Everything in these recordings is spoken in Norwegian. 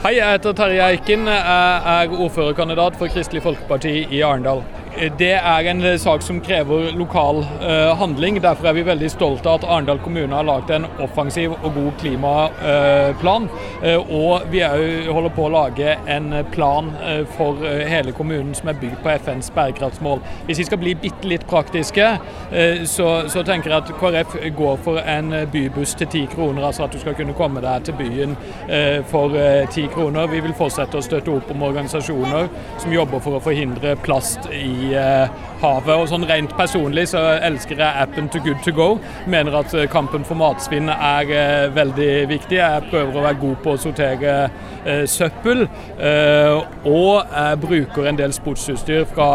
Hei, jeg heter Terje Eiken. Jeg er ordførerkandidat for Kristelig Folkeparti i Arendal. Det er en sak som krever lokal uh, handling. Derfor er vi veldig stolte av at Arendal kommune har lagd en offensiv og god klimaplan. Uh, og vi holder på å lage en plan uh, for hele kommunen som er bygd på FNs bærekraftsmål. Hvis vi skal bli bitte litt praktiske, så, så, tenker jeg at KrF går for en bybuss til ti kroner. Altså at du skal kunne komme deg til byen for ti kroner. Vi vil fortsette å støtte opp om organisasjoner som jobber for å forhindre plast i Eh, havet. Og sånn Rent personlig så elsker jeg appen To Good To Go. Mener at eh, kampen for matsvinn er eh, veldig viktig. Jeg prøver å være god på å sortere søppel. og jeg bruker en del sportsutstyr fra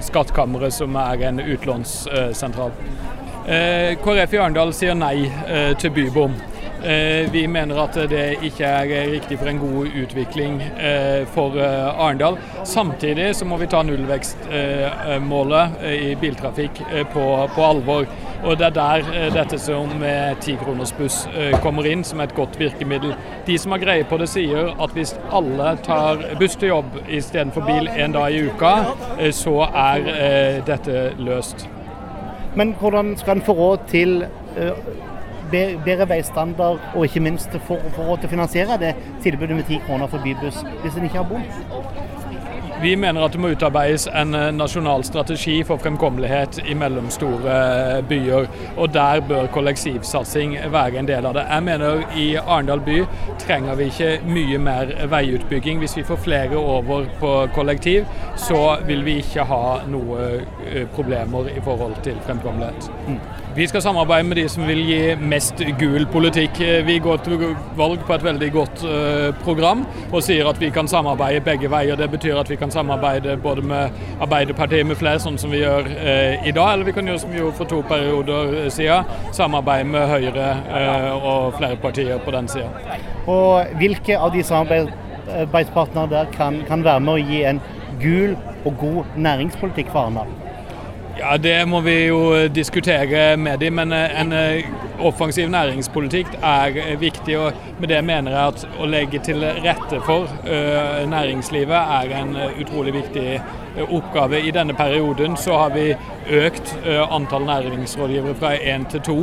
Skattkammeret, som er en utlånssentral. KrF i Arendal sier nei til bybom. Eh, vi mener at det ikke er riktig for en god utvikling eh, for eh, Arendal. Samtidig så må vi ta nullvekstmålet i biltrafikk på, på alvor. Og Det er der dette som tikronersbuss kommer inn som et godt virkemiddel. De som har greie på det, sier at hvis alle tar buss til jobb istedenfor bil en dag i uka, så er dette løst. Men hvordan skal en få råd til bedre veistandard og ikke minst for, for å finansiere det tilbudet med ti kroner for bybuss hvis en ikke har bom? Vi mener at det må utarbeides en eh, nasjonal strategi for fremkommelighet i mellomstore eh, byer. og Der bør kollektivsatsing være en del av det. Jeg mener i Arendal by trenger vi ikke mye mer veiutbygging. Hvis vi får flere over på kollektiv, så vil vi ikke ha noe eh, problemer i forhold til fremkommelighet. Mm. Vi skal samarbeide med de som vil gi mest gul politikk. Vi går til valg på et veldig godt program og sier at vi kan samarbeide begge veier. Det betyr at vi kan samarbeide både med Arbeiderpartiet med flere, sånn som vi gjør eh, i dag, eller vi kan gjøre som vi gjorde for to perioder siden, samarbeide med Høyre eh, og flere partier på den sida. Og hvilke av de samarbeidspartnerne der kan, kan være med å gi en gul og god næringspolitikk for Arendal? Ja, Det må vi jo diskutere med dem, men eh, en eh, offensiv næringspolitikk er eh, viktig. og Med det mener jeg at å legge til rette for næringslivet er en utrolig viktig oppgave. I denne perioden så har vi økt antall næringsrådgivere fra én til to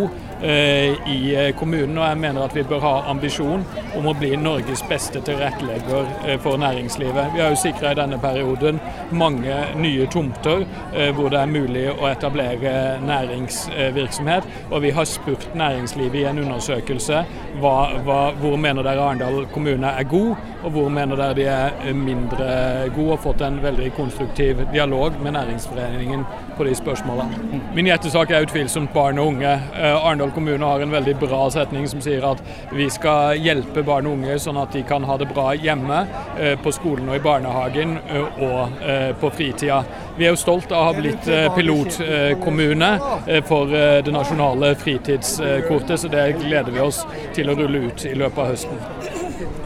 i kommunen. Og jeg mener at vi bør ha ambisjon om å bli Norges beste tilrettelegger for næringslivet. Vi har jo sikra i denne perioden mange nye tomter hvor det er mulig å etablere næringsvirksomhet. Og vi har spurt næringslivet i en undersøkelse. Hva, hva, hvor mener dere Arendal kommune er god, og hvor mener dere de er mindre gode, og fått en veldig konstruktiv dialog med næringsforeningen på de spørsmålene. Min hjertesak er utvilsomt barn og unge. Eh, Arendal kommune har en veldig bra setning som sier at vi skal hjelpe barn og unge sånn at de kan ha det bra hjemme, eh, på skolen og i barnehagen eh, og på fritida. Vi er jo stolt av å ha blitt pilotkommune for det nasjonale fritidskortet, så det gleder vi oss til å rulle ut i løpet av høsten.